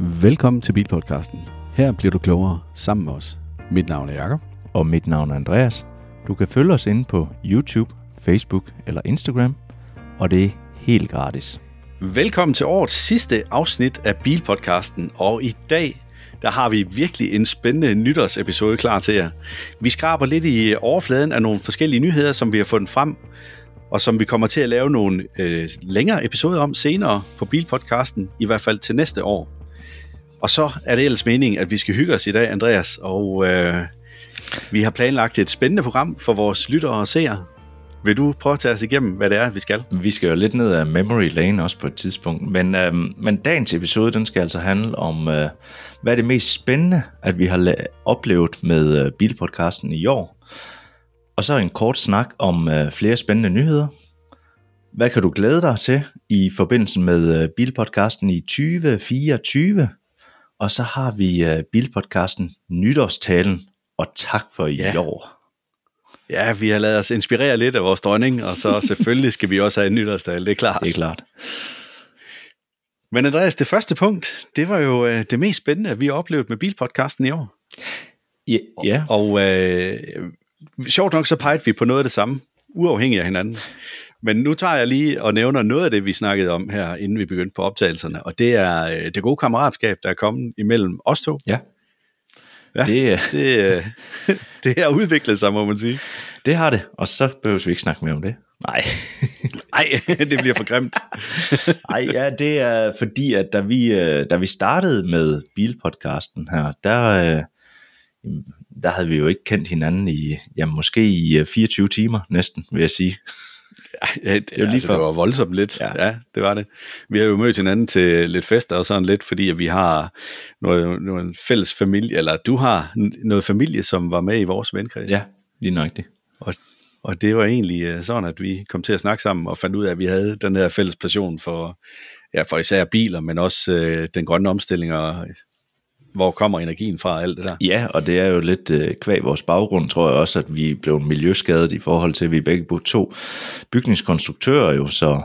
Velkommen til Bilpodcasten. Her bliver du klogere sammen med os. Mit navn er Jakob. Og mit navn er Andreas. Du kan følge os inde på YouTube, Facebook eller Instagram, og det er helt gratis. Velkommen til årets sidste afsnit af Bilpodcasten, og i dag der har vi virkelig en spændende nytårsepisode klar til jer. Vi skraber lidt i overfladen af nogle forskellige nyheder, som vi har fundet frem, og som vi kommer til at lave nogle øh, længere episoder om senere på Bilpodcasten, i hvert fald til næste år. Og så er det ellers meningen, at vi skal hygge os i dag, Andreas, og øh, vi har planlagt et spændende program for vores lyttere og seere. Vil du prøve at tage os igennem, hvad det er, vi skal? Vi skal jo lidt ned af memory lane også på et tidspunkt, men, øh, men dagens episode, den skal altså handle om, øh, hvad er det mest spændende, at vi har la- oplevet med øh, Bilpodcasten i år. Og så en kort snak om øh, flere spændende nyheder. Hvad kan du glæde dig til i forbindelse med øh, Bilpodcasten i 2024? Og så har vi øh, Bilpodcasten nytårstalen, og tak for i Ja. år. Ja, vi har lavet os inspirere lidt af vores dronning, og så selvfølgelig skal vi også have en nytårsdag, det er klart. Det er klart. Men Andreas, det første punkt, det var jo øh, det mest spændende, vi har oplevet med Bilpodcasten i år. Ja, ja. Og øh, sjovt nok så pegede vi på noget af det samme, uafhængigt af hinanden. Men nu tager jeg lige og nævner noget af det, vi snakkede om her, inden vi begyndte på optagelserne. Og det er øh, det gode kammeratskab, der er kommet imellem os to. ja. Ja. Det, øh, Det, øh, det har udviklet sig, må man sige. det har det, og så behøver vi ikke snakke mere om det. Nej. Nej, det bliver for grimt. Ej, ja, det er fordi, at da vi, da vi startede med bilpodcasten her, der, der havde vi jo ikke kendt hinanden i, ja, måske i øh, 24 timer næsten, vil jeg sige. Ja, det, jo lige altså, før. det var voldsomt lidt. Ja. Ja. ja, det var det. Vi har jo mødt hinanden til lidt fester og sådan lidt, fordi at vi har noget, noget fælles familie, eller du har noget familie, som var med i vores venkreds. Ja, lige nøjagtigt. Og, og det var egentlig øh, sådan, at vi kom til at snakke sammen og fandt ud af, at vi havde den her fælles passion for, ja, for især biler, men også øh, den grønne omstilling og hvor kommer energien fra alt det der. Ja, og det er jo lidt øh, kvæg vores baggrund, tror jeg også, at vi blev miljøskadet i forhold til, at vi begge på to bygningskonstruktører jo, så,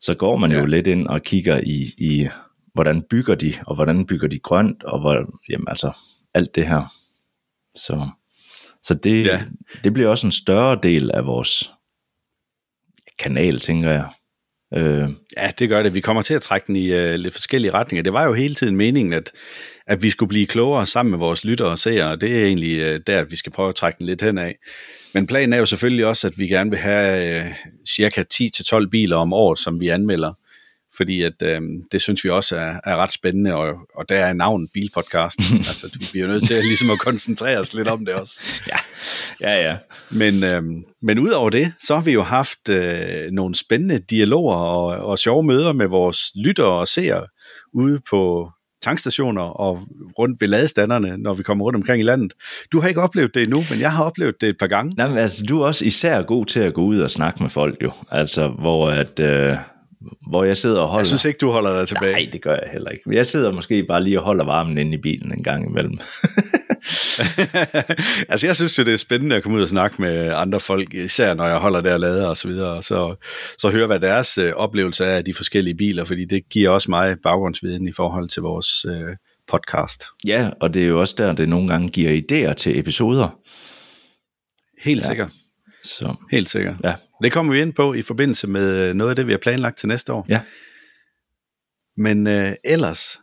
så går man ja. jo lidt ind og kigger i, i, hvordan bygger de, og hvordan bygger de grønt, og hvor, jamen altså, alt det her. Så, så det. Ja. det bliver også en større del af vores kanal, tænker jeg. Øh, Ja, det gør det. Vi kommer til at trække den i øh, lidt forskellige retninger. Det var jo hele tiden meningen, at, at vi skulle blive klogere sammen med vores lyttere og seere, og det er egentlig øh, der, at vi skal prøve at trække den lidt hen af. Men planen er jo selvfølgelig også, at vi gerne vil have øh, cirka 10-12 biler om året, som vi anmelder, fordi at, øh, det synes vi også er, er ret spændende, og, og der er navnet Bilpodcasten. altså, du bliver nødt til at, ligesom at koncentrere os lidt om det også. ja, ja, ja. Men, øhm, men udover det, så har vi jo haft øh, nogle spændende dialoger og, og sjove møder med vores lyttere og seere ude på tankstationer og rundt ved ladestanderne, når vi kommer rundt omkring i landet. Du har ikke oplevet det endnu, men jeg har oplevet det et par gange. Nej, men altså, du er også især god til at gå ud og snakke med folk jo. Altså, hvor at... Øh, hvor jeg sidder og holder... Jeg synes ikke, du holder dig tilbage. Nej, det gør jeg heller ikke. Jeg sidder måske bare lige og holder varmen inde i bilen en gang imellem. altså, jeg synes jo, det er spændende at komme ud og snakke med andre folk, især når jeg holder der og lader og så videre, og så, så høre, hvad deres øh, oplevelse er af de forskellige biler, fordi det giver også mig baggrundsviden i forhold til vores øh, podcast. ja, og det er jo også der, det nogle gange giver idéer til episoder. Helt ja. sikkert. Så Helt sikkert. ja, Det kommer vi ind på i forbindelse med øh, noget af det, vi har planlagt til næste år. ja. Men øh, ellers,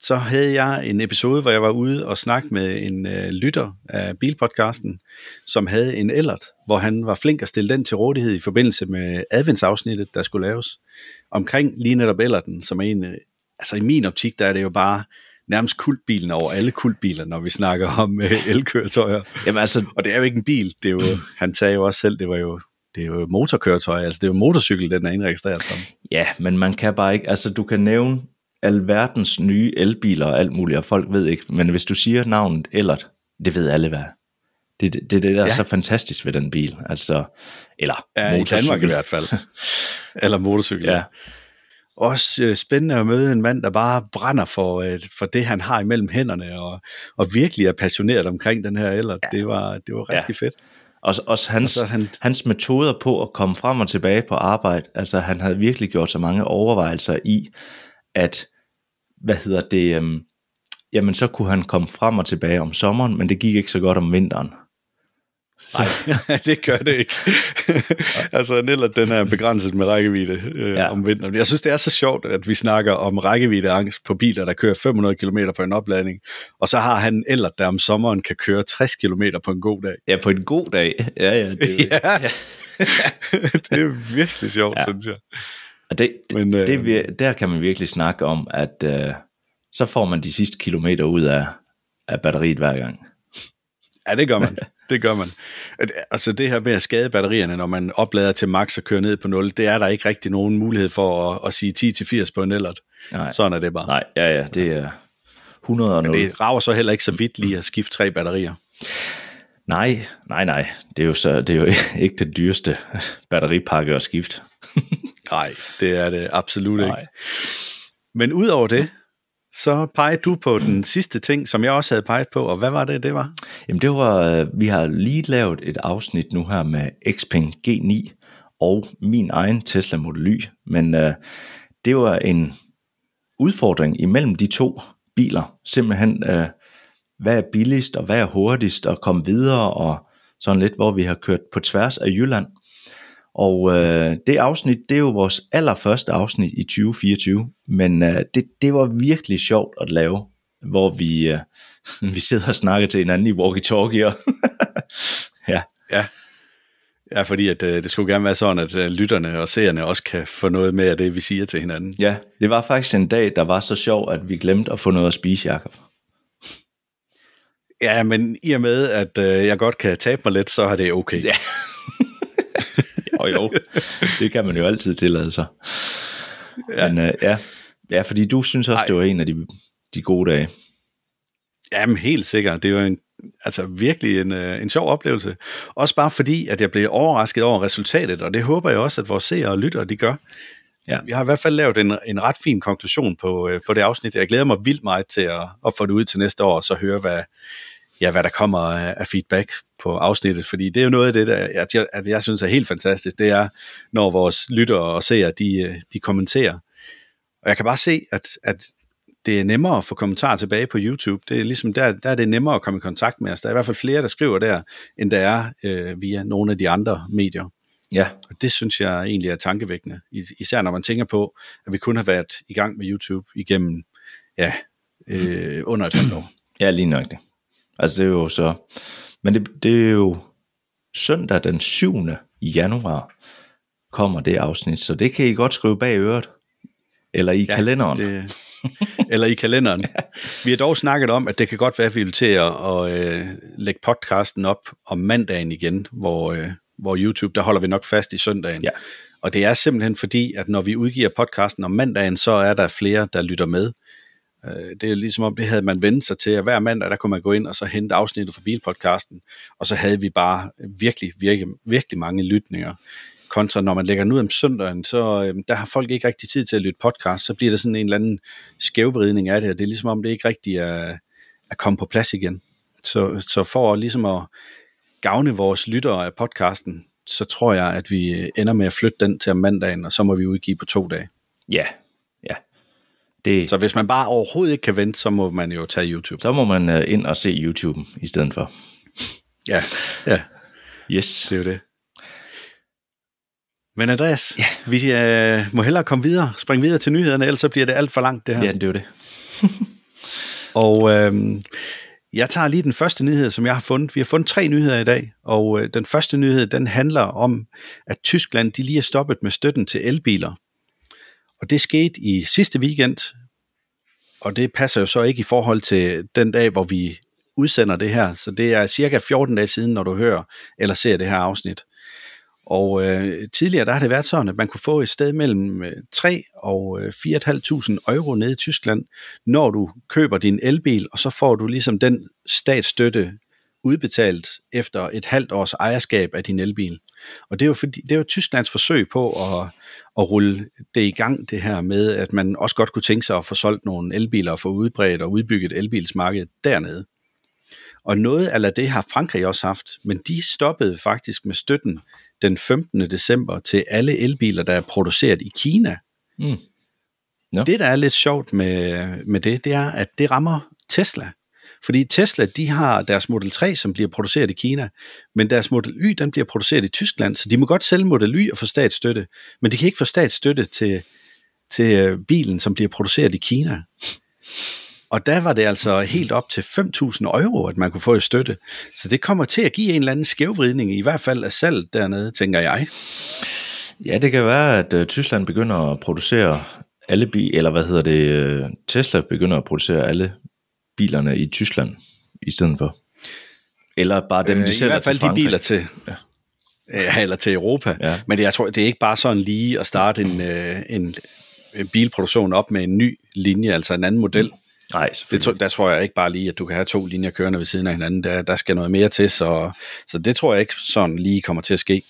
så havde jeg en episode, hvor jeg var ude og snakke med en øh, lytter af Bilpodcasten, som havde en ellert, hvor han var flink at stille den til rådighed i forbindelse med adventsafsnittet, der skulle laves, omkring lige netop ellerten, som er en, øh, altså i min optik, der er det jo bare nærmest kultbilen over alle kultbiler, når vi snakker om øh, elkøretøjer. Jamen altså, Og det er jo ikke en bil, det er jo, han sagde jo også selv, det var jo det er jo motorkøretøj, altså det er jo motorcykel, den er indregistreret som. ja, men man kan bare ikke, altså du kan nævne alverdens nye elbiler og alt muligt, og folk ved ikke, men hvis du siger navnet Ellert, det ved alle hvad. er. Det er det, det, det der er Ja. så fantastisk ved den bil, altså, eller Ja, i Danmark i hvert fald. Eller motorcykel. Ja. Også øh, spændende at møde en mand, der bare brænder for, øh, for det, han har imellem hænderne, og, og virkelig er passioneret omkring den her eller. Ja. Det var, det var Ja. rigtig fedt. Også, også hans, Og så han- hans metoder på at komme frem og tilbage på arbejde, altså han havde virkelig gjort så mange overvejelser i, at hvad hedder det, øhm, jamen så kunne han komme frem og tilbage om sommeren, men det gik ikke så godt om vinteren. Så. Nej, det gør det ikke. altså, Niller, den er begrænset med rækkevidde øh, ja. om vinteren. Jeg synes, det er så sjovt, at vi snakker om rækkeviddeangst på biler, der kører 500 km på en opladning, og så har han eller der om sommeren kan køre 60 km på en god dag. Ja, på en god dag. Ja, ja. Det, ja. ja. det er virkelig sjovt, ja. synes jeg. Og det, Men, øh, det, der kan man virkelig snakke om, at øh, så får man de sidste kilometer ud af, af batteriet hver gang. Ja, det gør man. Det gør man. Altså det her med at skade batterierne, når man oplader til max og kører ned på 0, det er der ikke rigtig nogen mulighed for at, at sige 10-80 på en ellert. Nej. Sådan er det bare. Nej, ja, ja, det er 100 og 0. Men det rager så heller ikke så vidt lige at skifte tre batterier. Nej, nej, nej. Det er jo, så, det er jo ikke det dyreste batteripakke at skifte. nej, det er det absolut nej. ikke. Men udover det, så pegede du på den sidste ting, som jeg også havde peget på, og hvad var det, det var? Jamen det var, øh, vi har lige lavet et afsnit nu her med Xpeng G9 og min egen Tesla Model Y, men øh, det var en udfordring imellem de to biler, simpelthen øh, hvad er billigst og hvad er hurtigst at komme videre og sådan lidt, hvor vi har kørt på tværs af Jylland. Og øh, det afsnit, det er jo vores allerførste afsnit i 2024, men øh, det, det var virkelig sjovt at lave, hvor vi, øh, vi sidder og snakker til hinanden i walkie-talkie. ja. ja. Ja, fordi at, øh, det skulle gerne være sådan, at øh, lytterne og seerne også kan få noget med af det, vi siger til hinanden. Ja, det var faktisk en dag, der var så sjov, at vi glemte at få noget at spise, Jacob. Ja, men i og med, at øh, jeg godt kan tabe mig lidt, så er det okay. Ja. Jo, jo, det kan man jo altid tillade sig. Ja. Men øh, ja. ja, fordi du synes også, Ej. det var en af de, de gode dage. Jamen helt sikkert. Det var en, altså virkelig en, øh, en sjov oplevelse. Også bare fordi, at jeg blev overrasket over resultatet, og det håber jeg også, at vores seere og lyttere, de gør. Ja. Vi har i hvert fald lavet en, en ret fin konklusion på, øh, på det afsnit. Jeg glæder mig vildt meget til at, at få det ud til næste år, og så høre, hvad, ja, hvad der kommer af, af feedback på afsnittet, fordi det er jo noget af det, der, at jeg, at jeg synes er helt fantastisk, det er, når vores lyttere og seere, de, de kommenterer. Og jeg kan bare se, at, at det er nemmere at få kommentarer tilbage på YouTube. Det er ligesom der, der er det nemmere at komme i kontakt med os. Der er i hvert fald flere, der skriver der, end der er øh, via nogle af de andre medier. Ja. Og det synes jeg egentlig er tankevækkende. Især når man tænker på, at vi kun har været i gang med YouTube igennem ja, øh, under et halvt år. Ja, lige nok det. Altså det er jo så, men det, det er jo søndag den 7. januar kommer det afsnit, så det kan I godt skrive bag øret. Eller i ja, kalenderen. Det, eller i kalenderen. ja. Vi har dog snakket om, at det kan godt være, at vi vil til at, at, øh, lægge podcasten op om mandagen igen, hvor, øh, hvor YouTube, der holder vi nok fast i søndagen. Ja. Og det er simpelthen fordi, at når vi udgiver podcasten om mandagen, så er der flere, der lytter med. Øh, det er ligesom om, det havde man vendt sig til, at hver mandag, der kunne man gå ind og så hente afsnittet fra Bilpodcasten, og så havde vi bare virkelig, virkelig, virkelig mange lytninger. Kontra når man lægger den ud om søndagen, så øh, der har folk ikke rigtig tid til at lytte podcast, så bliver der sådan en eller anden skævvridning af det, og det er ligesom om, det ikke rigtig er at komme på plads igen. Så, så for ligesom at gavne vores lyttere af podcasten, så tror jeg, at vi ender med at flytte den til mandagen, og så må vi udgive på to dage. Ja, det, så hvis man bare overhovedet ikke kan vente, så må man jo tage YouTube. Så må man uh, ind og se YouTube i stedet for. Ja, ja. Yes. Det er jo det. Men Andreas, ja. vi uh, må hellere komme videre, springe videre til nyhederne, ellers så bliver det alt for langt det her. Ja, det er jo det. og uh, jeg tager lige den første nyhed, som jeg har fundet. Vi har fundet tre nyheder i dag, og uh, den første nyhed, den handler om, at Tyskland de lige er stoppet med støtten til elbiler. Og det skete i sidste weekend, og det passer jo så ikke i forhold til den dag, hvor vi udsender det her. Så det er cirka 14 dage siden, når du hører eller ser det her afsnit. Og øh, tidligere der har det været sådan, at man kunne få et sted mellem øh, 3 og øh, 4.500 euro nede i Tyskland, når du køber din elbil, og så får du ligesom den statsstøtte udbetalt efter et halvt års ejerskab af din elbil. Og det er jo, fordi, det er jo Tysklands forsøg på at, at rulle det i gang, det her med, at man også godt kunne tænke sig at få solgt nogle elbiler og få udbredt og udbygget elbilsmarked dernede. Og noget af det har Frankrig også haft, men de stoppede faktisk med støtten den 15. december til alle elbiler, der er produceret i Kina. Mm. Ja. Det, der er lidt sjovt med, med det, det er, at det rammer Tesla. Fordi Tesla, de har deres Model 3, som bliver produceret i Kina, men deres Model Y, den bliver produceret i Tyskland, så de må godt sælge Model Y og få statsstøtte, men de kan ikke få statsstøtte til, til øh, bilen, som bliver produceret i Kina. Og der var det altså helt op til 5.000 euro, at man kunne få i støtte. Så det kommer til at give en eller anden skævvridning, i hvert fald af salg dernede, tænker jeg. Ja, det kan være, at øh, Tyskland begynder at producere alle bi, eller hvad hedder det, øh, Tesla begynder at producere alle bilerne i Tyskland i stedet for. Eller bare dem, de øh, sælger I hvert fald til de biler til, ja. Ja, eller til Europa. Ja. Men jeg tror, det er ikke bare sådan lige at starte en, en, en bilproduktion op med en ny linje, altså en anden model. Nej, det, der tror jeg ikke bare lige, at du kan have to linjer kørende ved siden af hinanden. Der, der skal noget mere til, så, så det tror jeg ikke sådan lige kommer til at ske.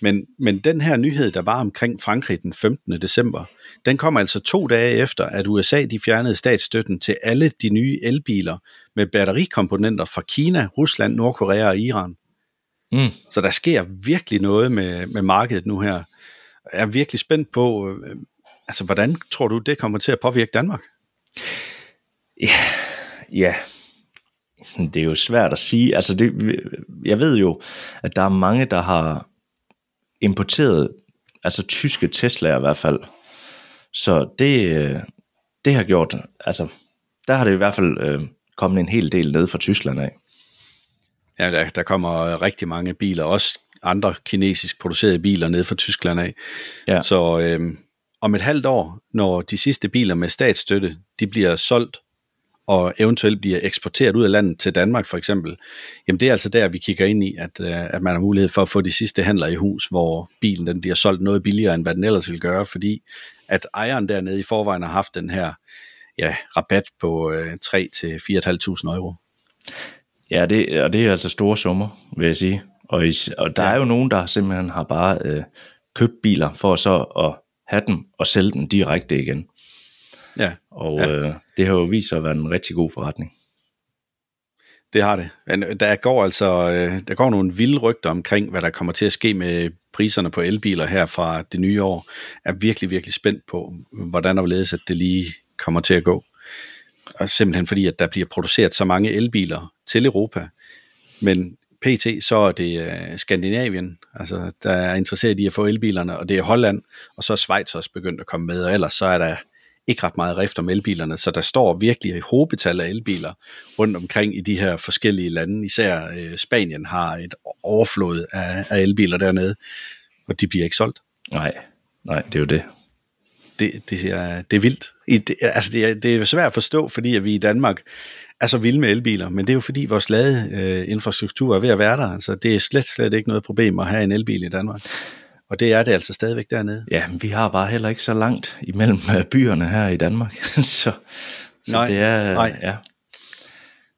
Men, men den her nyhed, der var omkring Frankrig den 15. december, den kom altså to dage efter, at USA de fjernede statsstøtten til alle de nye elbiler med batterikomponenter fra Kina, Rusland, Nordkorea og Iran. Mm. Så der sker virkelig noget med, med markedet nu her. Jeg er virkelig spændt på, øh, altså hvordan tror du, det kommer til at påvirke Danmark? Ja, ja, det er jo svært at sige. Altså det, jeg ved jo, at der er mange, der har importeret, altså tyske Tesla'er i hvert fald. Så det, det har gjort, altså der har det i hvert fald øh, kommet en hel del ned fra Tyskland af. Ja, der, der kommer rigtig mange biler, også andre kinesisk producerede biler ned fra Tyskland af. Ja. Så øh, om et halvt år, når de sidste biler med statsstøtte, de bliver solgt og eventuelt bliver eksporteret ud af landet til Danmark for eksempel, jamen det er altså der, vi kigger ind i, at, øh, at man har mulighed for at få de sidste handler i hus, hvor bilen den bliver solgt noget billigere, end hvad den ellers ville gøre, fordi at ejeren dernede i forvejen har haft den her ja, rabat på øh, 3 til 4.500 euro. Ja, det, og det er altså store summer, vil jeg sige. Og, i, og der ja. er jo nogen, der simpelthen har bare øh, købt biler for så at have dem og sælge dem direkte igen. Og ja. Øh, det har jo vist sig at være en rigtig god forretning. Det har det. Men der går altså øh, der går nogle vilde rygter omkring, hvad der kommer til at ske med priserne på elbiler her fra det nye år. Er virkelig, virkelig spændt på, hvordan og hvorledes, at det lige kommer til at gå. Og simpelthen fordi, at der bliver produceret så mange elbiler til Europa. Men PT, så er det uh, Skandinavien, altså der er interesseret i at få elbilerne, og det er Holland, og så er Schweiz også begyndt at komme med, og ellers så er der ikke ret meget rift om elbilerne, så der står virkelig et hobetal af elbiler rundt omkring i de her forskellige lande. Især øh, Spanien har et overflod af, af elbiler dernede, og de bliver ikke solgt. Nej, nej, det er jo det. Det, det, er, det er vildt. I, det, altså det, er, det er svært at forstå, fordi at vi i Danmark er så vilde med elbiler, men det er jo fordi vores ladeinfrastruktur er ved at være der. Altså det er slet, slet ikke noget problem at have en elbil i Danmark. Og det er det altså stadigvæk dernede. Ja, vi har bare heller ikke så langt imellem øh, byerne her i Danmark. så, så nej, det er, nej. Ja.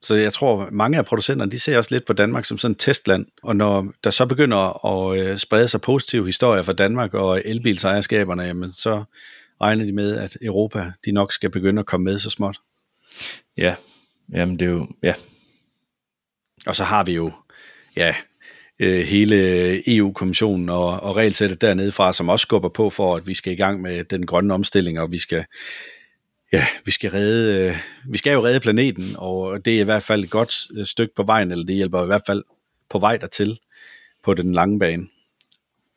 Så jeg tror, mange af producenterne, de ser også lidt på Danmark som sådan et testland. Og når der så begynder at øh, sprede sig positive historier fra Danmark og elbilsejerskaberne, jamen så regner de med, at Europa, de nok skal begynde at komme med så småt. Ja, jamen det er jo, ja. Og så har vi jo, ja, øh, hele EU-kommissionen og, og regelsættet dernede fra, som også skubber på for, at vi skal i gang med den grønne omstilling, og vi skal, ja, vi skal redde, øh, vi skal jo redde planeten, og det er i hvert fald et godt øh, stykke på vejen, eller det hjælper i hvert fald på vej dertil på den lange bane.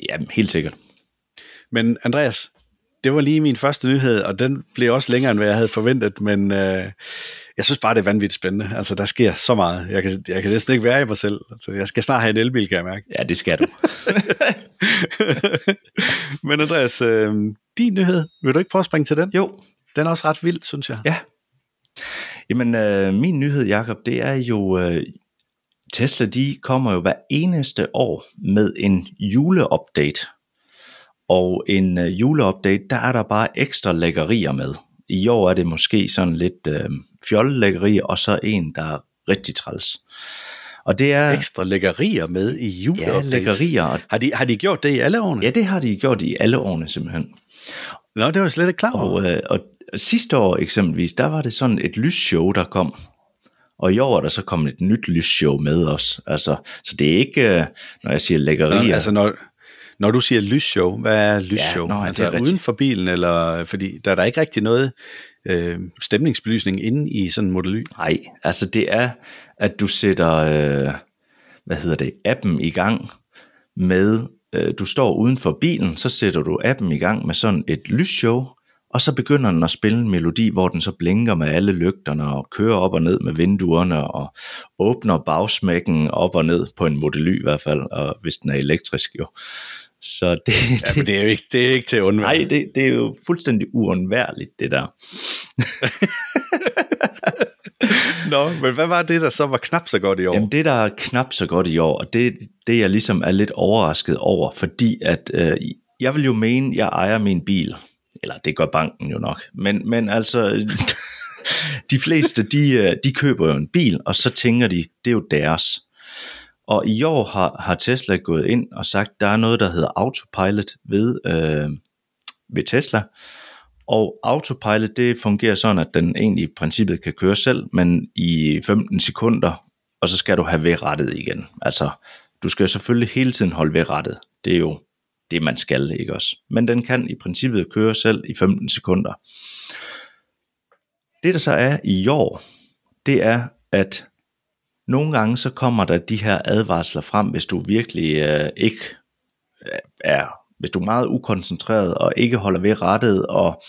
Ja, helt sikkert. Men Andreas, det var lige min første nyhed, og den blev også længere, end hvad jeg havde forventet, men øh, jeg synes bare, det er vanvittigt spændende. Altså, der sker så meget. Jeg kan, jeg kan næsten ikke være i mig selv. Altså, jeg skal snart have en elbil, kan jeg mærke. Ja, det skal du. Men Andreas, øh, din nyhed, vil du ikke prøve at springe til den? Jo. Den er også ret vild, synes jeg. Ja. Jamen, øh, min nyhed, Jakob, det er jo... Øh, Tesla, de kommer jo hver eneste år med en juleupdate. Og en øh, juleupdate, der er der bare ekstra lækkerier med. I år er det måske sådan lidt øh, fjollelækkerier, og så en, der er rigtig træls. Og det er... Ekstra lækkerier med i juleupdates? Ja, lækkerier. Har de, har de gjort det i alle årene? Ja, det har de gjort i alle årene simpelthen. Nå, det var slet ikke klar over. Og, øh, og sidste år eksempelvis, der var det sådan et lysshow, der kom. Og i år er der så kommet et nyt lysshow med os. Altså, så det er ikke, øh, når jeg siger lækkerier. Nå, altså når, Når du siger lysshow, hvad er lysshow? Ja, nå, altså det er uden for bilen, eller fordi der er der ikke rigtig noget øh, stemningsbelysning inde i sådan en modely. Nej, altså det er, at du sætter, øh, hvad hedder det, appen i gang med, øh, du står uden for bilen, så sætter du appen i gang med sådan et lysshow, og så begynder den at spille en melodi, hvor den så blinker med alle lygterne og kører op og ned med vinduerne og åbner bagsmækken op og ned på en modely i hvert fald, og hvis den er elektrisk jo. Så det, Ja, men det er jo ikke, det er ikke til at undvære. Nej, det, det er jo fuldstændig uundværligt, det der. Nå, men hvad var det, der så var knap så godt i år? Jamen det, der er knap så godt i år, og det, det jeg ligesom er lidt overrasket over, fordi at øh, jeg vil jo mene, jeg ejer min bil. Eller det gør banken jo nok. Men, men altså, de fleste, de, øh, de køber jo en bil, og så tænker de, det er jo deres. Og i år har, har Tesla gået ind og sagt, der er noget, der hedder autopilot ved, øh, ved Tesla. Og autopilot, det fungerer sådan, at den egentlig i princippet kan køre selv, men i 15 sekunder, og så skal du have vedrettet igen. Altså, du skal selvfølgelig hele tiden holde vedrettet. Det er jo det, man skal, ikke også? Men den kan i princippet køre selv i 15 sekunder. Det, der så er i år, det er, at nogle gange så kommer der de her advarsler frem, hvis du virkelig øh, ikke øh, er, hvis du er meget ukoncentreret og ikke holder ved rettet og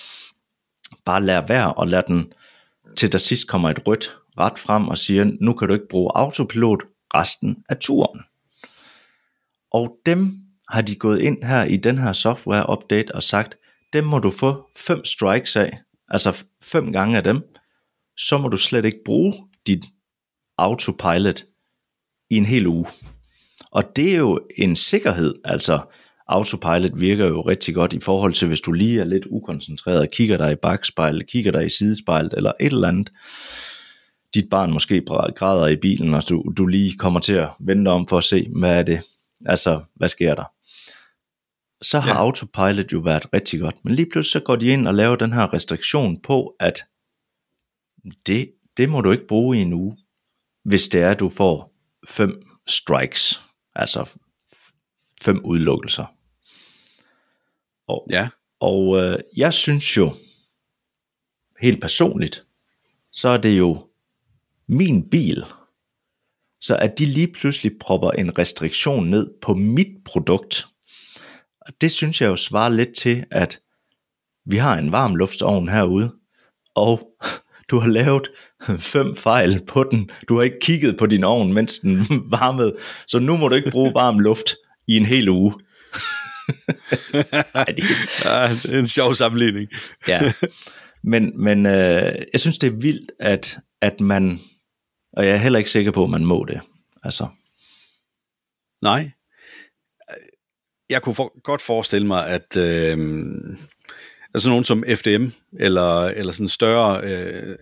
bare lader være og lader den til der sidst kommer et rødt ret frem og siger, nu kan du ikke bruge autopilot resten af turen. Og dem har de gået ind her i den her software update og sagt, dem må du få fem strikes af, altså fem gange af dem, så må du slet ikke bruge dit autopilot i en hel uge. Og det er jo en sikkerhed, altså autopilot virker jo rigtig godt i forhold til, hvis du lige er lidt ukoncentreret, kigger dig i bagspejlet, kigger dig i sidespejlet eller et eller andet. Dit barn måske græder i bilen, og du, du lige kommer til at vente om for at se, hvad er det, altså hvad sker der. Så har ja. autopilot jo været rigtig godt, men lige pludselig så går de ind og laver den her restriktion på, at det, det må du ikke bruge i en uge, hvis det er, at du får fem strikes, altså fem udelukkelser. Og, Ja. og øh, jeg synes jo, helt personligt, så er det jo min bil. Så at de lige pludselig propper en restriktion ned på mit produkt, og det synes jeg jo svarer lidt til, at vi har en varm luftsovn herude, og du har lavet fem fejl på den. Du har ikke kigget på din ovn, mens den varmede, så nu må du ikke bruge varm luft i en hel uge. Ej, det, Ja, det er en sjov sammenligning. ja. Men, men øh, jeg synes, det er vildt, at, at man, og jeg er heller ikke sikker på, at man må det. Altså, Nej. Jeg kunne for, godt forestille mig, at øh, altså nogen som FDM, eller, eller sådan større... Øh,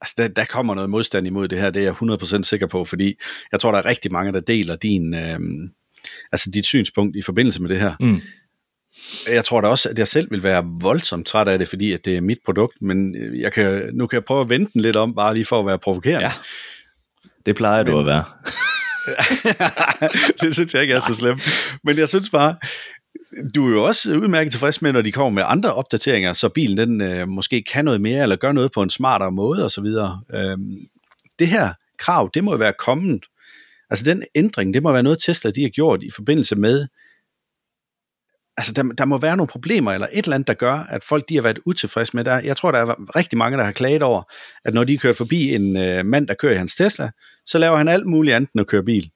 altså der, der kommer noget modstand imod det her, det er jeg 100% sikker på, fordi jeg tror, der er rigtig mange, der deler din, øh, altså dit synspunkt i forbindelse med det her. Mm. Jeg tror da også, at jeg selv vil være voldsomt træt af det, fordi at det er mit produkt, men jeg kan, nu kan jeg prøve at vente den lidt om, bare lige for at være provokerende. Ja. det plejer du at være. det synes jeg ikke er så slemt. Men jeg synes bare, du er jo også udmærket tilfreds med, når de kommer med andre opdateringer, så bilen den øh, måske kan noget mere, eller gør noget på en smartere måde osv. Øh, det her krav, det må jo være kommet. Altså den ændring, det må være noget Tesla, de har gjort i forbindelse med, altså der, der må være nogle problemer, eller et eller andet, der gør, at folk de har været utilfredse med det. Jeg tror, der er rigtig mange, der har klaget over, at når de kører forbi en øh, mand, der kører i hans Tesla, så laver han alt muligt andet end at køre bil.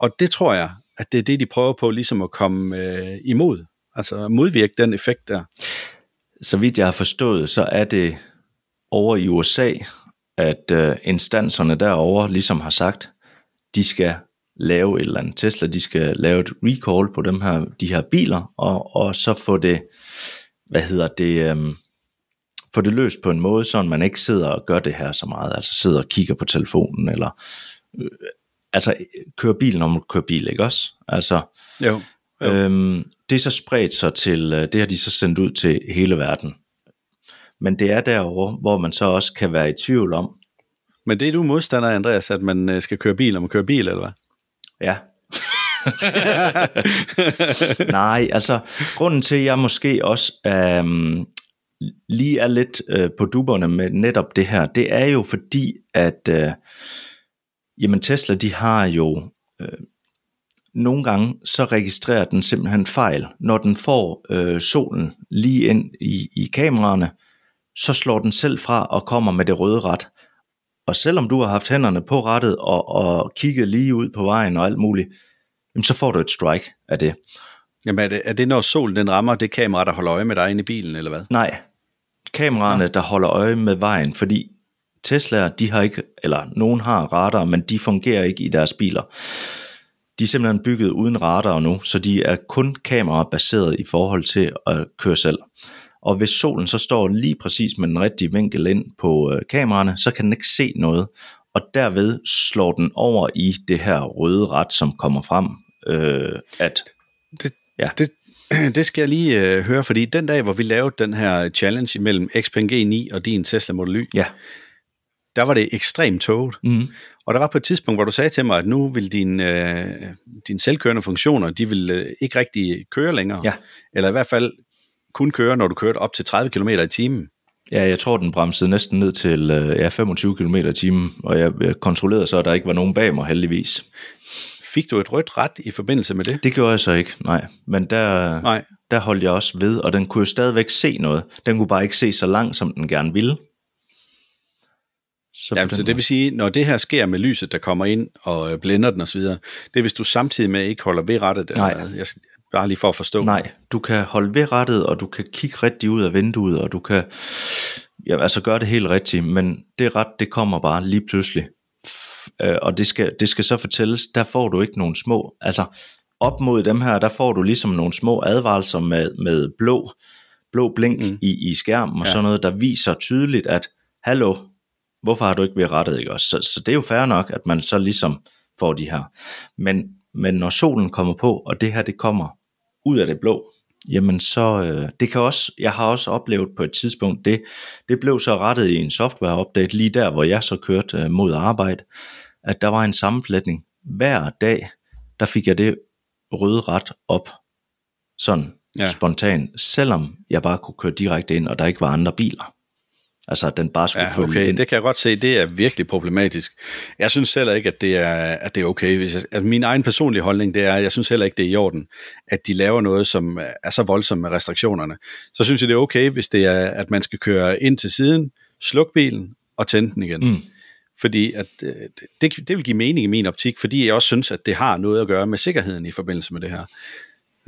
Og det tror jeg, at det er det, de prøver på, ligesom at komme øh, imod. Altså modvirke den effekt der. Så vidt jeg har forstået, så er det over i USA, at øh, instanserne derovre ligesom har sagt, de skal lave et eller andet Tesla, de skal lave et recall på dem her, de her biler, og, og så få det, hvad hedder det, øhm, få det løst på en måde, så man ikke sidder og gør det her så meget, altså sidder og kigger på telefonen, eller øh, altså kører bil, når man kører bil, ikke også? Altså, Jo. Jo. Øhm, det er så spredt sig til, øh, det har de så sendt ud til hele verden. Men det er derovre, hvor man så også kan være i tvivl om, Men det er du modstander, Andreas, at man øh, skal køre bil, når man kører bil, eller hvad? ja, Nej, altså grunden til, at jeg måske også øhm, lige er lidt øh, på duberne med netop det her, det er jo fordi, at øh, jamen Tesla, de har jo øh, nogle gange, så registrerer den simpelthen fejl. Når den får øh, solen lige ind i, i kameraerne, så slår den selv fra og kommer med det røde ret. Og selvom du har haft hænderne på rettet og, og kigget lige ud på vejen og alt muligt, jamen så får du et strike af det. Jamen er det, er det når solen den rammer det kamera, der holder øje med dig inde i bilen, eller hvad? Nej, kameraerne, ja. der holder øje med vejen, fordi Teslaer, de har ikke, eller nogen har radar, men de fungerer ikke i deres biler. De er simpelthen bygget uden radar nu, så de er kun kamerabaseret i forhold til at køre selv. Og hvis solen så står lige præcis med den rigtige vinkel ind på øh, kameraerne, så kan den ikke se noget, og derved slår den over i det her røde ret, som kommer frem. Øh, at, det, ja. det, det skal jeg lige øh, høre, fordi den dag, hvor vi lavede den her challenge mellem Xpeng G9 og din Tesla Model Y, ja. Der var det ekstremt toget. Mm. Og der var på et tidspunkt, hvor du sagde til mig, at nu vil dine, øh, dine selvkørende funktioner, de vil øh, ikke rigtig køre længere. Ja. Eller i hvert fald kun køre, når du kørte op til 30 km i timen. Ja, jeg tror, den bremsede næsten ned til øh, ja, 25 km i timen, og jeg, jeg kontrollerede så, at der ikke var nogen bag mig, heldigvis. Fik du et rødt ret i forbindelse med det? Det gjorde jeg så ikke, nej. Men der, nej. der holdt jeg også ved, og den kunne jo stadigvæk se noget. Den kunne bare ikke se så langt, som den gerne ville. Så, ja, så det vil sige, når det her sker med lyset, der kommer ind og øh, blænder den osv., det er hvis du samtidig med ikke holder ved rettet. Nej. Eller, jeg, bare lige for at forstå. Nej, du kan holde ved rettet, og du kan kigge rigtig ud af vinduet, og du kan ja, altså gøre det helt rigtigt, men det ret, det kommer bare lige pludselig. Øh, og det skal, det skal så fortælles, der får du ikke nogen små, altså op mod dem her, der får du ligesom nogle små advarelser med, med blå, blå blink mm. i, i skærmen og ja. sådan noget, der viser tydeligt, at hallo, hvorfor har du ikke ved rettet, ikke også? Så, så det er jo fair nok, at man så ligesom får de her. Men, men når solen kommer på, og det her det kommer ud af det blå, jamen så, øh, det kan også, jeg har også oplevet på et tidspunkt, det, det blev så rettet i en software-update, lige der, hvor jeg så kørte øh, mod arbejde, at der var en sammenflætning. Hver dag, der fik jeg det røde ret op, sådan ja. spontant, selvom jeg bare kunne køre direkte ind, og der ikke var andre biler. Altså at den bare skulle ja, følge okay, ind. det kan jeg godt se, det er virkelig problematisk. Jeg synes heller ikke, at det er, at det er okay. Hvis jeg, at min egen personlige holdning, det er, at jeg synes heller ikke, det er i orden, at de laver noget, som er så voldsomt med restriktionerne. Så synes jeg, det er okay, hvis det er, at man skal køre ind til siden, slukke bilen og tænde den igen. Mm. Fordi at, øh, det, det vil give mening i min optik, fordi jeg også synes, at det har noget at gøre med sikkerheden i forbindelse med det her.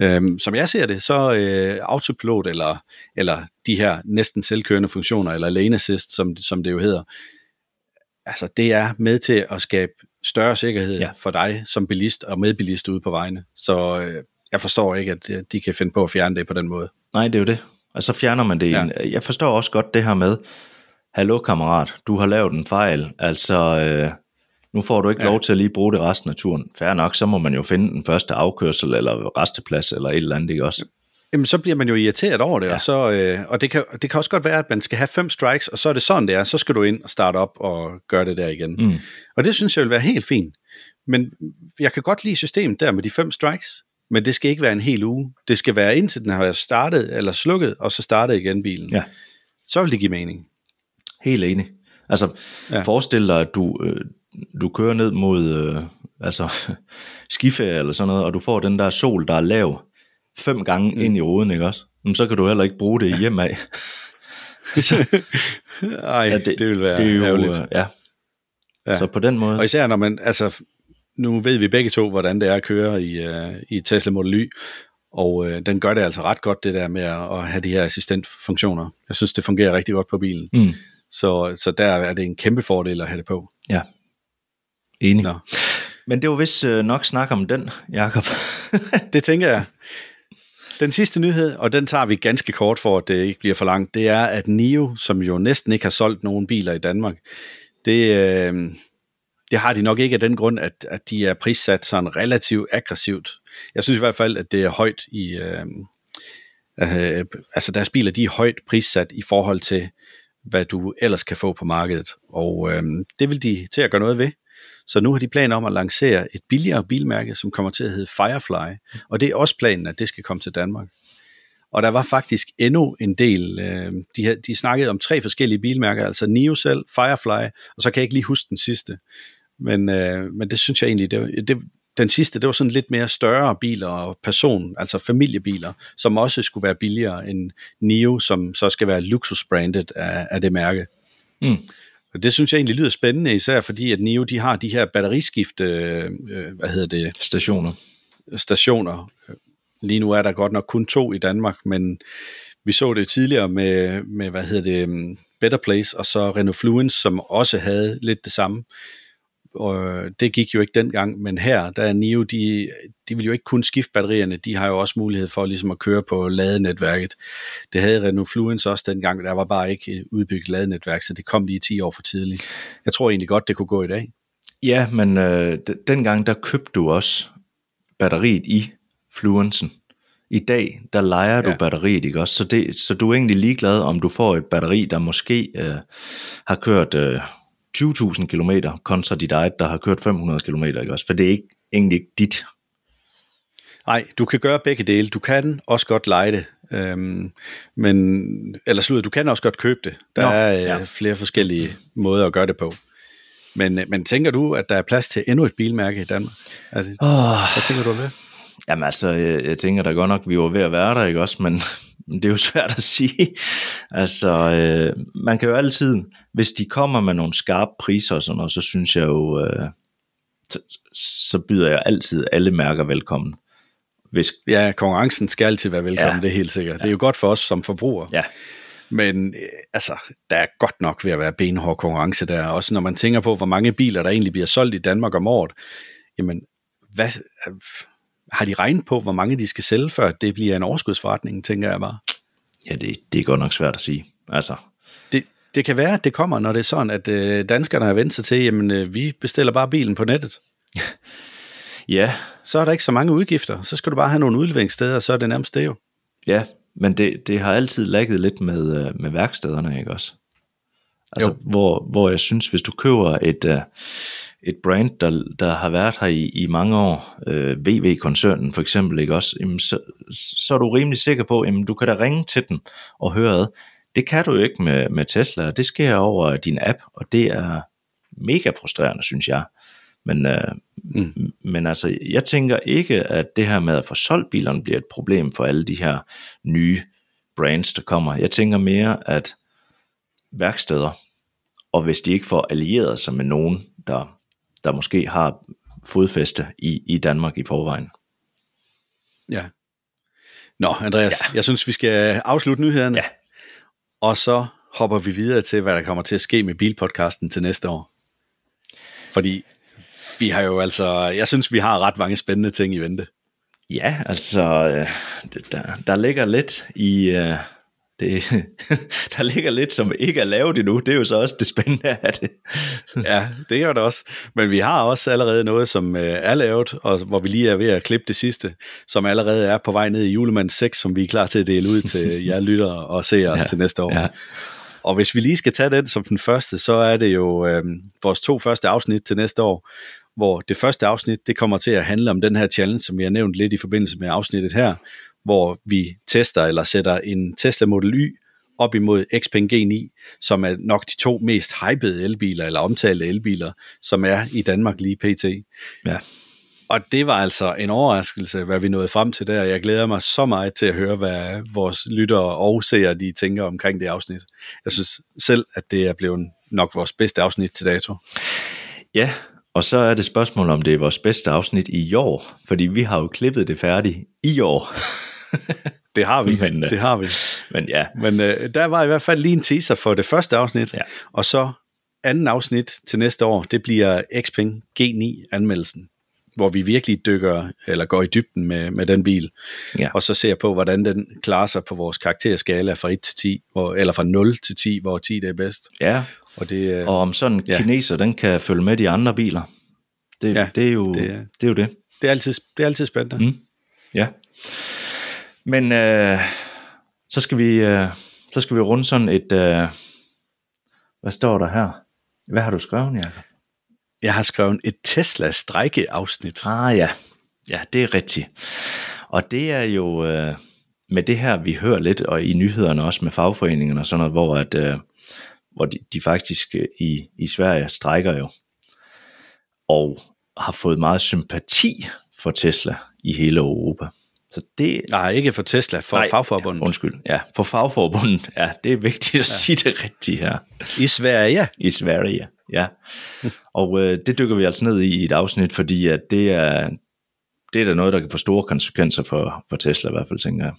Øhm, som jeg ser det, så øh, autopilot eller, eller de her næsten selvkørende funktioner, eller lane assist, som, som det jo hedder, altså det er med til at skabe større sikkerhed ja. for dig som bilist og medbilist ude på vejene. Så øh, jeg forstår ikke, at øh, de kan finde på at fjerne det på den måde. Nej, det er jo det. Og så fjerner man det. Ja. Jeg forstår også godt det her med, hallo kammerat, du har lavet en fejl. Altså, øh, nu får du ikke ja. lov til at lige bruge det resten af turen. Færre nok, så må man jo finde den første afkørsel, eller resteplads, eller et eller andet, ikke også? Jamen, så bliver man jo irriteret over det, ja. og, så, øh, og det, kan, det kan også godt være, at man skal have fem strikes, og så er det sådan, det er. Så skal du ind og starte op og gøre det der igen. Mm. Og det synes jeg vil være helt fint. Men jeg kan godt lide systemet der med de fem strikes, men det skal ikke være en hel uge. Det skal være indtil den har startet eller slukket, og så startet igen bilen. Ja. Så vil det give mening. Helt enig. Altså, ja. forestil dig, at du, øh, du kører ned mod øh, altså, skiferie eller sådan noget, og du får den der sol, der er lav, fem gange mm. ind i ruden, ikke også? Men så kan du heller ikke bruge det hjem af. Ej, ja, det, det vil være det er jo, ærgerligt. Øh, ja. ja. Så på den måde. Og især når man, altså, nu ved vi begge to, hvordan det er at køre i, uh, i Tesla Model Y, og uh, den gør det altså ret godt, det der med at, at have de her assistentfunktioner. Jeg synes, det fungerer rigtig godt på bilen. Mm. Så, så der er det en kæmpe fordel at have det på. Ja, enig. Nå. Men det var vist uh, nok snak om den, Jakob. det tænker jeg. Den sidste nyhed, og den tager vi ganske kort for, at det ikke bliver for langt, det er, at NIO, som jo næsten ikke har solgt nogen biler i Danmark, det, øh, det har de nok ikke af den grund, at, at de er prissat sådan relativt aggressivt. Jeg synes i hvert fald, at det er højt i... Øh, øh, altså deres biler, de er højt prissat i forhold til, hvad du ellers kan få på markedet. Og øh, det vil de til at gøre noget ved. Så nu har de planer om at lancere et billigere bilmærke, som kommer til at hedde Firefly. Og det er også planen, at det skal komme til Danmark. Og der var faktisk endnu en del, øh, de, havde, de snakkede om tre forskellige bilmærker, altså Nio selv, Firefly, og så kan jeg ikke lige huske den sidste. Men, øh, men det synes jeg egentlig, det, det, den sidste, det var sådan lidt mere større biler og person, altså familiebiler, som også skulle være billigere end Nio, som så skal være luksusbrandet af, af det mærke. Mm. Og det synes jeg egentlig lyder spændende, især fordi at Nio, de har de her batteriskifte, øh, hvad hedder det? Stationer. Stationer. Lige nu er der godt nok kun to i Danmark, men vi så det tidligere med, med hvad hedder det, Better Place, og så Renault Fluence, som også havde lidt det samme og det gik jo ikke dengang, men her, der er NIO, de, de vil jo ikke kun skifte batterierne, de har jo også mulighed for ligesom at køre på ladenetværket. Det havde Renault Fluence også dengang, der var bare ikke udbygget ladenetværk, så det kom lige 10 år for tidligt. Jeg tror egentlig godt, det kunne gå i dag. Ja, men øh, dengang der købte du også batteriet i Fluencen. I dag, der leger du ja. batteriet, ikke også? Så, det, så du er egentlig ligeglad, om du får et batteri, der måske øh, har kørt... Øh, 20.000 km kontra dit eget, der har kørt 500 km, ikke også? For det er ikke, egentlig ikke dit. Nej, du kan gøre begge dele. Du kan også godt lege det. Øhm, men, eller slutter, du kan også godt købe det. Der Nå, er øh, ja. flere forskellige måder at gøre det på. Men, øh, men tænker du, at der er plads til endnu et bilmærke i Danmark? Altså, oh. Hvad tænker du om det? Jamen altså, jeg, jeg tænker da godt nok, vi var ved at være der, ikke også? Men, det er jo svært at sige. Altså, øh, man kan jo altid, hvis de kommer med nogle skarpe priser og sådan noget, så synes jeg jo, øh, så, byder jeg altid alle mærker velkommen. Hvis... Ja, konkurrencen skal altid være velkommen, ja. det er helt sikkert. Ja. Det er jo godt for os som forbrugere. Ja. Men øh, altså, der er godt nok ved at være benhård konkurrence der. Også når man tænker på, hvor mange biler, der egentlig bliver solgt i Danmark om året. Jamen, hvad, har de regnet på, hvor mange de skal sælge, før det bliver en overskudsforretning, tænker jeg bare. Ja, det, det er godt nok svært at sige. Altså. Det, det kan være, at det kommer, når det er sådan, at øh, danskerne har vendt sig til, jamen øh, vi bestiller bare bilen på nettet. ja. Så er der ikke så mange udgifter. Så skal du bare have nogle udleveringssteder, og så er det nærmest det jo. Ja, men det, det har altid lagget lidt med, øh, med værkstederne, ikke også? Altså, hvor, hvor jeg synes, hvis du køber et, uh, et brand, der, der har været her i, i mange år, øh, VV-koncernen for eksempel, ikke også, jamen, så, så er du rimelig sikker på, at du kan da ringe til den og høre ad. Det kan du jo ikke med, med Tesla, det sker over din app, og det er mega frustrerende, synes jeg. Men, øh, mm. men altså, jeg tænker ikke, at det her med at få solgt bilerne bliver et problem for alle de her nye brands, der kommer. Jeg tænker mere, at værksteder, og hvis de ikke får allieret sig med nogen, der der måske har fodfæste i, i Danmark i forvejen. Ja. Nå, Andreas, ja. jeg synes, vi skal afslutte nyhederne. Ja. Og så hopper vi videre til, hvad der kommer til at ske med bilpodcasten til næste år. Fordi vi har jo altså, jeg synes, vi har ret mange spændende ting i vente. Ja, altså, øh, der, der ligger lidt i, øh, det, der ligger lidt, som ikke er lavet endnu. Det er jo så også det spændende af det. ja, det gør det også. Men vi har også allerede noget, som øh, er lavet, og hvor vi lige er ved at klippe det sidste, som allerede er på vej ned i julemand 6, som vi er klar til at dele ud til jer lyttere og seere ja, til næste år. Ja. Og hvis vi lige skal tage den som den første, så er det jo øh, vores to første afsnit til næste år, hvor det første afsnit, det kommer til at handle om den her challenge, som vi har nævnt lidt i forbindelse med afsnittet her, hvor vi tester eller sætter en Tesla Model Y op imod Xpeng G9, som er nok de to mest hypede elbiler, eller omtalte elbiler, som er i Danmark lige pt. Ja. Og det var altså en overraskelse, hvad vi nåede frem til der. Jeg glæder mig så meget til at høre, hvad vores lyttere og seere de tænker omkring det afsnit. Jeg synes selv, at det er blevet nok vores bedste afsnit til dato. Ja, og så er det spørgsmål, om det er vores bedste afsnit i år, fordi vi har jo klippet det færdigt i år. det har vi, men, det har vi. Men ja. Men øh, der var i hvert fald lige en teaser for det første afsnit, ja. og så anden afsnit til næste år, det bliver Xpeng G9 anmeldelsen, hvor vi virkelig dykker, eller går i dybden med, med den bil, ja. og så ser på, hvordan den klarer sig på vores karakterskala fra 1 til 10, hvor, eller fra 0 til 10, hvor 10 det er bedst. Ja, og, det, øh, og om sådan en ja. kineser, den kan følge med de andre biler. Det, ja, det, er, jo, det, er, det er jo det. Det er altid, det er altid spændende. Mm. Ja. Men øh, så skal vi øh, så skal vi runde sådan et øh, hvad står der her? Hvad har du skrevet, Jacob? Jeg har skrevet et Tesla-strejke-afsnit. Ah ja, ja, det er rigtigt. Og det er jo øh, med det her, vi hører lidt, og i nyhederne også med fagforeningerne og sådan noget, hvor, at, øh, hvor de, de faktisk øh, i, i Sverige strækker jo, og har fået meget sympati for Tesla i hele Europa. Så det, Nej, ikke for Tesla, for nej, fagforbundet. Ja, undskyld, ja, for fagforbundet. Ja, det er vigtigt at ja. sige det rigtigt her. I Sverige. I Sverige, ja. Og øh, det dykker vi altså ned i i et afsnit, fordi at det er, det er da noget, der kan få store konsekvenser for, for Tesla i hvert fald, tænker jeg.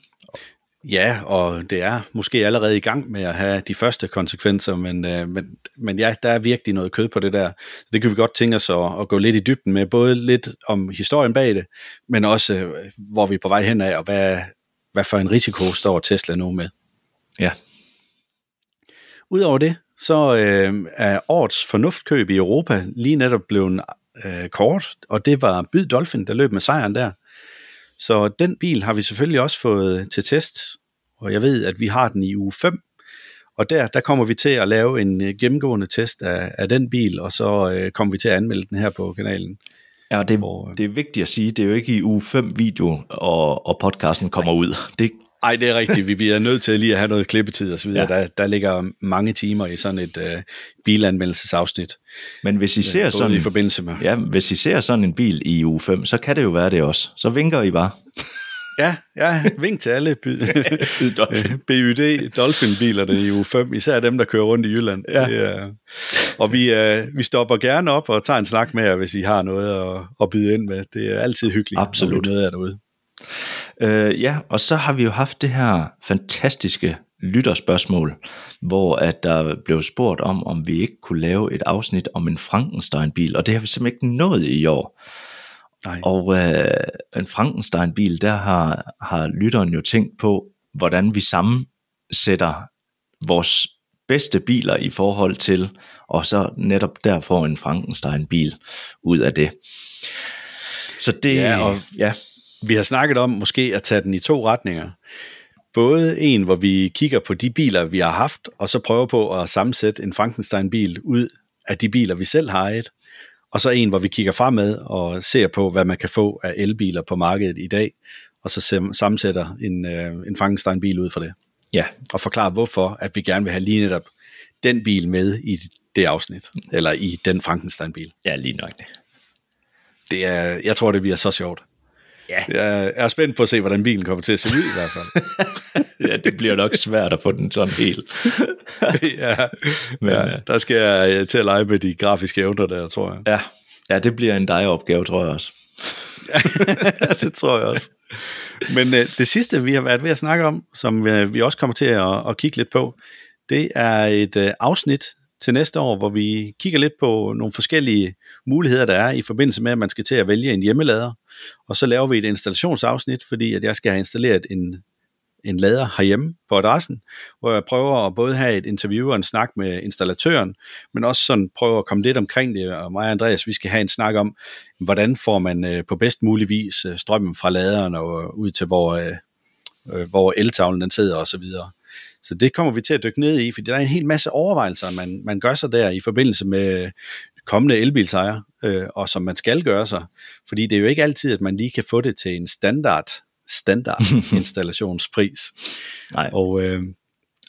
Ja, og det er måske allerede i gang med at have de første konsekvenser, men, øh, men, men ja, der er virkelig noget kød på det der. Det kan vi godt tænke os at, at gå lidt i dybden med, både lidt om historien bag det, men også øh, hvor vi er på vej hen af, og hvad, hvad for en risiko står Tesla nu med. Ja. Udover det, så øh, er årets fornuftkøb i Europa lige netop blevet øh, kort, og det var Byd Dolphin, der løb med sejren der. Så den bil har vi selvfølgelig også fået til test, og jeg ved, at vi har den i uge 5, og der, der kommer vi til at lave en øh, gennemgående test af, af den bil, og så øh, kommer vi til at anmelde den her på kanalen. Ja, det, hvor, øh, det er vigtigt at sige, det er jo ikke i uge 5 video, og, og podcasten kommer ud. Det, ej, det er rigtigt. Vi bliver nødt til lige at have noget klippetid og så videre. Ja. Der, der ligger mange timer i sådan et uh, bilanmeldelsesafsnit. Men hvis I ser sådan, i forbindelse med... Ja, hvis I ser sådan en bil i uge 5, så kan det jo være det også. Så vinker I bare. Ja, ja, vink til alle BUD Dolphin-bilerne i uge 5, især dem, der kører rundt i Jylland. Ja. Det, uh, og vi, uh, vi stopper gerne op og tager en snak med jer, hvis I har noget at, at byde ind med. Det er altid hyggeligt, Absolut. når vi møder derude. Øh, ja, og så har vi jo haft det her fantastiske lytterspørgsmål, hvor at der blev spurgt om, om vi ikke kunne lave et afsnit om en Frankenstein-bil, og det har vi simpelthen ikke nået i år. Nej. Og øh, en Frankenstein-bil, der har, har lytteren jo tænkt på, hvordan vi sammensætter vores bedste biler i forhold til, og så netop der får en Frankenstein-bil ud af det. Så det, ja, og, ja vi har snakket om måske at tage den i to retninger. Både en, hvor vi kigger på de biler, vi har haft, og så prøver på at sammensætte en Frankenstein-bil ud af de biler, vi selv har et. Og så en, hvor vi kigger fremad og ser på, hvad man kan få af elbiler på markedet i dag, og så sammensætter en, øh, en Frankenstein-bil ud fra det. Ja. Og forklare, hvorfor at vi gerne vil have lige netop den bil med i det afsnit, eller i den Frankenstein-bil. Ja, lige nok det. Det er, jeg tror, det bliver så sjovt. Ja. Jeg er spændt på at se, hvordan bilen kommer til at se ud i hvert fald. ja, det bliver nok svært at få den sådan helt. ja, men, ja, der skal jeg øh, til at lege med de grafiske evner der, tror jeg. Ja, ja det bliver en dig-opgave, tror jeg også. det tror jeg også. Men uh, det sidste, vi har været ved at snakke om, som uh, vi også kommer til at, at kigge lidt på, det er et uh, afsnit til næste år, hvor vi kigger lidt på nogle forskellige muligheder, der er i forbindelse med, at man skal til at vælge en hjemmelader. Og så laver vi et installationsafsnit, fordi at jeg skal have installeret en, en lader herhjemme på adressen, hvor jeg prøver at både have et interview og en snak med installatøren, men også sådan prøver at komme lidt omkring det, og mig og Andreas, vi skal have en snak om, hvordan får man øh, på bedst mulig vis øh, strømmen fra laderen og øh, ud til, hvor, hvor eltavlen den sidder og så videre. Så det kommer vi til at dykke ned i, fordi der er en hel masse overvejelser, man, man gør sig der i forbindelse med kommende elbilsejere, øh, og som man skal gøre sig. Fordi det er jo ikke altid, at man lige kan få det til en standard standard installationspris. Nej. Og, øh,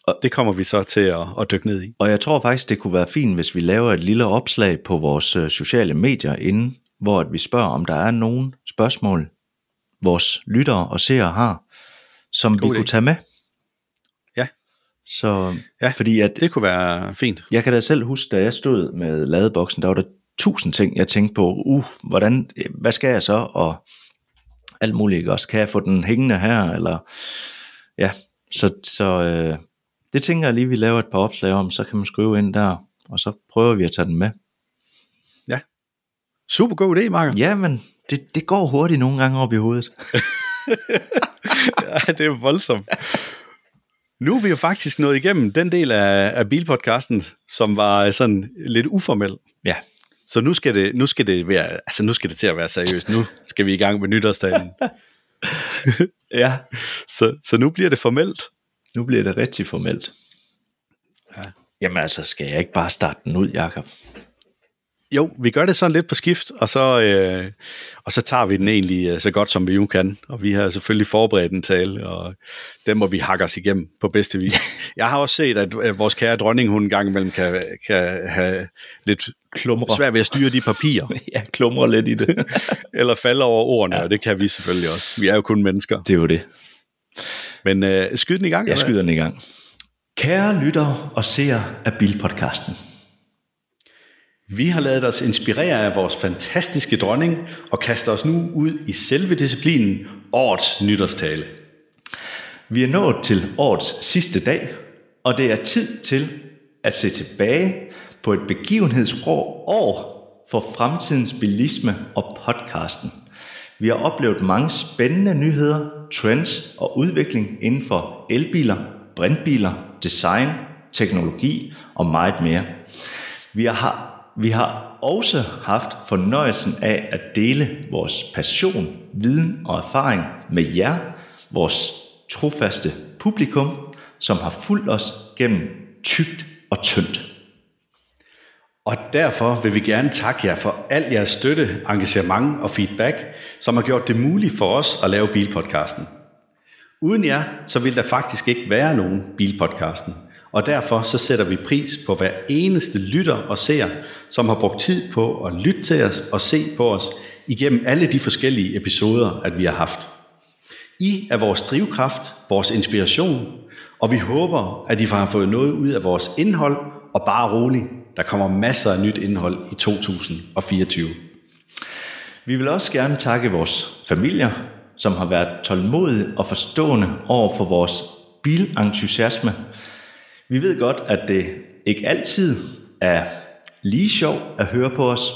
og det kommer vi så til at, at dykke ned i. Og jeg tror faktisk, det kunne være fint, hvis vi laver et lille opslag på vores øh, sociale medier inden, hvor vi spørger, om der er nogen spørgsmål, vores lyttere og seere har, som God vi idé. kunne tage med. Så, ja, fordi at, det kunne være fint. Jeg kan da selv huske, da jeg stod med ladeboksen, der var der tusind ting, jeg tænkte på, uh, hvordan, hvad skal jeg så, og alt muligt også. Kan jeg få den hængende her, eller ja, så, så øh, det tænker jeg lige, vi laver et par opslag om, så kan man skrive ind der, og så prøver vi at tage den med. Ja, super god idé, Marker. Ja, men det, det går hurtigt nogle gange op i hovedet. ja, det er voldsomt. Nu er vi jo faktisk nået igennem den del af, af bilpodcasten, som var sådan lidt uformel. Ja. Så nu skal det, nu skal det være, altså nu skal det til at være seriøst. Nu skal vi i gang med nytårsdagen. ja. Så, så nu bliver det formelt. Nu bliver det rigtig formelt. Ja. Jamen altså, skal jeg ikke bare starte den ud, Jakob? Jo, vi gør det sådan lidt på skift, og så, øh, og så tager vi den egentlig øh, så godt som vi jo kan. Og vi har selvfølgelig forberedt en tale, og den må vi hakke os igennem på bedste vis. Jeg har også set, at, at vores kære dronning, hun en gang imellem kan, kan have lidt klumre. svært ved at styre de papirer. ja, klumre lidt i det. Eller falde over ordene, ja. og det kan vi selvfølgelig også. Vi er jo kun mennesker. Det er jo det. Men øh, skyd den i gang. Jeg skyder den i gang. Kære lyttere og seere af Bilpodcasten. Vi har lavet os inspirere af vores fantastiske dronning og kaster os nu ud i selve disciplinen årets nytårstale. Vi er nået til årets sidste dag, og det er tid til at se tilbage på et begivenhedsrå år for fremtidens bilisme og podcasten. Vi har oplevet mange spændende nyheder, trends og udvikling inden for elbiler, brintbiler, design, teknologi og meget mere. Vi har vi har også haft fornøjelsen af at dele vores passion, viden og erfaring med jer, vores trofaste publikum, som har fulgt os gennem tygt og tyndt. Og derfor vil vi gerne takke jer for al jeres støtte, engagement og feedback, som har gjort det muligt for os at lave Bilpodcasten. Uden jer, så ville der faktisk ikke være nogen Bilpodcasten. Og derfor så sætter vi pris på hver eneste lytter og ser, som har brugt tid på at lytte til os og se på os igennem alle de forskellige episoder, at vi har haft. I er vores drivkraft, vores inspiration, og vi håber, at I har fået noget ud af vores indhold, og bare roligt, der kommer masser af nyt indhold i 2024. Vi vil også gerne takke vores familier, som har været tålmodige og forstående over for vores bilentusiasme, vi ved godt, at det ikke altid er lige sjov at høre på os,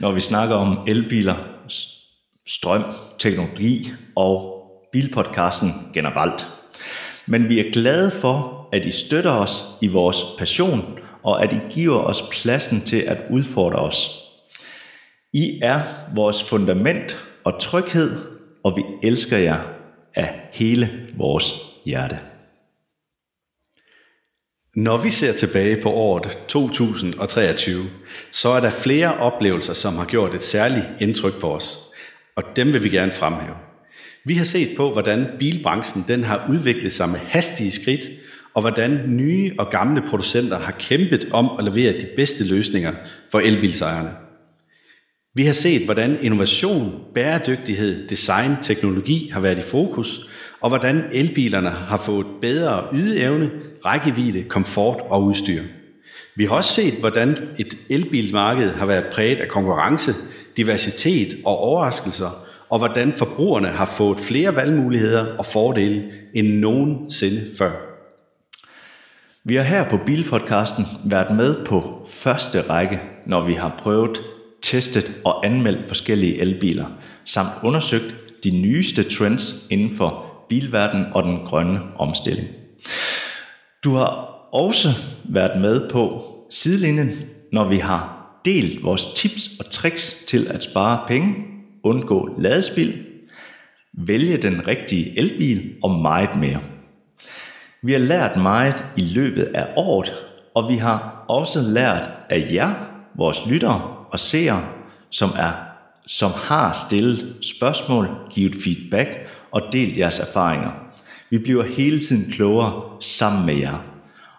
når vi snakker om elbiler, strøm, teknologi og bilpodcasten generelt. Men vi er glade for, at I støtter os i vores passion, og at I giver os pladsen til at udfordre os. I er vores fundament og tryghed, og vi elsker jer af hele vores hjerte. Når vi ser tilbage på året 2023, så er der flere oplevelser, som har gjort et særligt indtryk på os, og dem vil vi gerne fremhæve. Vi har set på, hvordan bilbranchen den har udviklet sig med hastige skridt, og hvordan nye og gamle producenter har kæmpet om at levere de bedste løsninger for elbilsejerne. Vi har set, hvordan innovation, bæredygtighed, design, teknologi har været i fokus, og hvordan elbilerne har fået bedre ydeevne, rækkevidde, komfort og udstyr. Vi har også set, hvordan et elbilmarked har været præget af konkurrence, diversitet og overraskelser, og hvordan forbrugerne har fået flere valgmuligheder og fordele end nogensinde før. Vi har her på Bilpodcasten været med på første række, når vi har prøvet, testet og anmeldt forskellige elbiler, samt undersøgt de nyeste trends inden for bilverden og den grønne omstilling. Du har også været med på sidelinjen, når vi har delt vores tips og tricks til at spare penge, undgå ladespil, vælge den rigtige elbil og meget mere. Vi har lært meget i løbet af året, og vi har også lært af jer, vores lyttere og seere, som, er, som har stillet spørgsmål, givet feedback og delt jeres erfaringer. Vi bliver hele tiden klogere sammen med jer.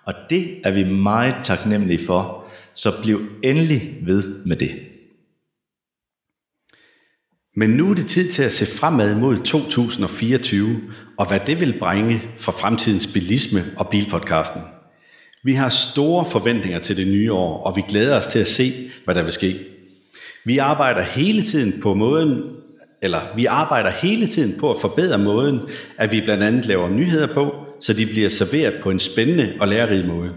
Og det er vi meget taknemmelige for, så bliv endelig ved med det. Men nu er det tid til at se fremad mod 2024, og hvad det vil bringe for fremtidens bilisme og bilpodcasten. Vi har store forventninger til det nye år, og vi glæder os til at se, hvad der vil ske. Vi arbejder hele tiden på måden, eller vi arbejder hele tiden på at forbedre måden, at vi blandt andet laver nyheder på, så de bliver serveret på en spændende og lærerig måde.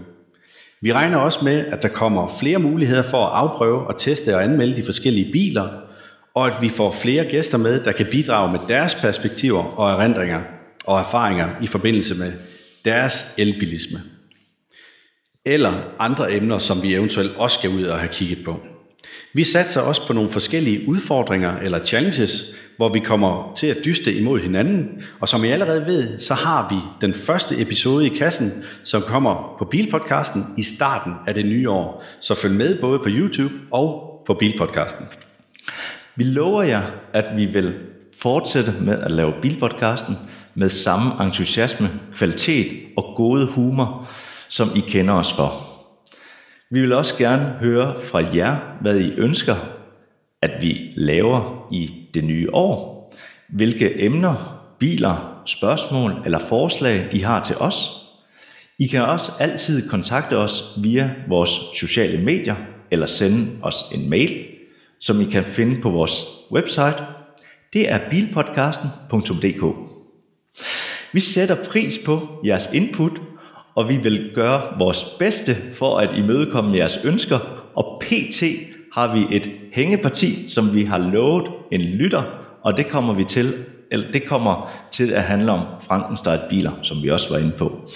Vi regner også med, at der kommer flere muligheder for at afprøve og teste og anmelde de forskellige biler, og at vi får flere gæster med, der kan bidrage med deres perspektiver og erindringer og erfaringer i forbindelse med deres elbilisme. Eller andre emner, som vi eventuelt også skal ud og have kigget på. Vi satser også på nogle forskellige udfordringer eller challenges, hvor vi kommer til at dyste imod hinanden. Og som I allerede ved, så har vi den første episode i kassen, som kommer på Bilpodcasten i starten af det nye år. Så følg med både på YouTube og på Bilpodcasten. Vi lover jer, at vi vil fortsætte med at lave Bilpodcasten med samme entusiasme, kvalitet og gode humor, som I kender os for. Vi vil også gerne høre fra jer, hvad I ønsker, at vi laver i det nye år. Hvilke emner, biler, spørgsmål eller forslag I har til os. I kan også altid kontakte os via vores sociale medier eller sende os en mail, som I kan finde på vores website. Det er bilpodcasten.dk. Vi sætter pris på jeres input, og vi vil gøre vores bedste for at imødekomme jeres ønsker, og pt. har vi et hængeparti, som vi har lovet en lytter, og det kommer vi til, eller det kommer til at handle om Frankenstein biler, som vi også var inde på,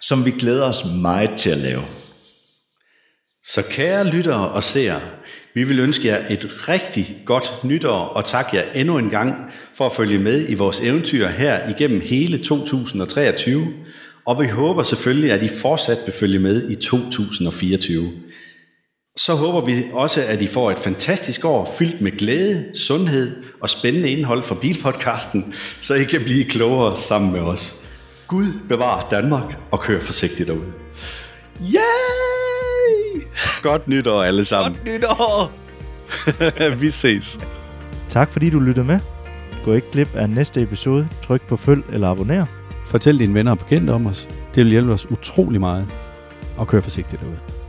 som vi glæder os meget til at lave. Så kære lyttere og seere, vi vil ønske jer et rigtig godt nytår og tak jer endnu en gang for at følge med i vores eventyr her igennem hele 2023. Og vi håber selvfølgelig, at I fortsat vil følge med i 2024. Så håber vi også, at I får et fantastisk år fyldt med glæde, sundhed og spændende indhold fra Bilpodcasten, så I kan blive klogere sammen med os. Gud bevar Danmark og kør forsigtigt derude. Yay! Godt nytår alle sammen. Godt nytår! vi ses. Tak fordi du lyttede med. Gå ikke glip af næste episode. Tryk på følg eller abonner. Fortæl dine venner og bekendte om os. Det vil hjælpe os utrolig meget. Og kør forsigtigt derude.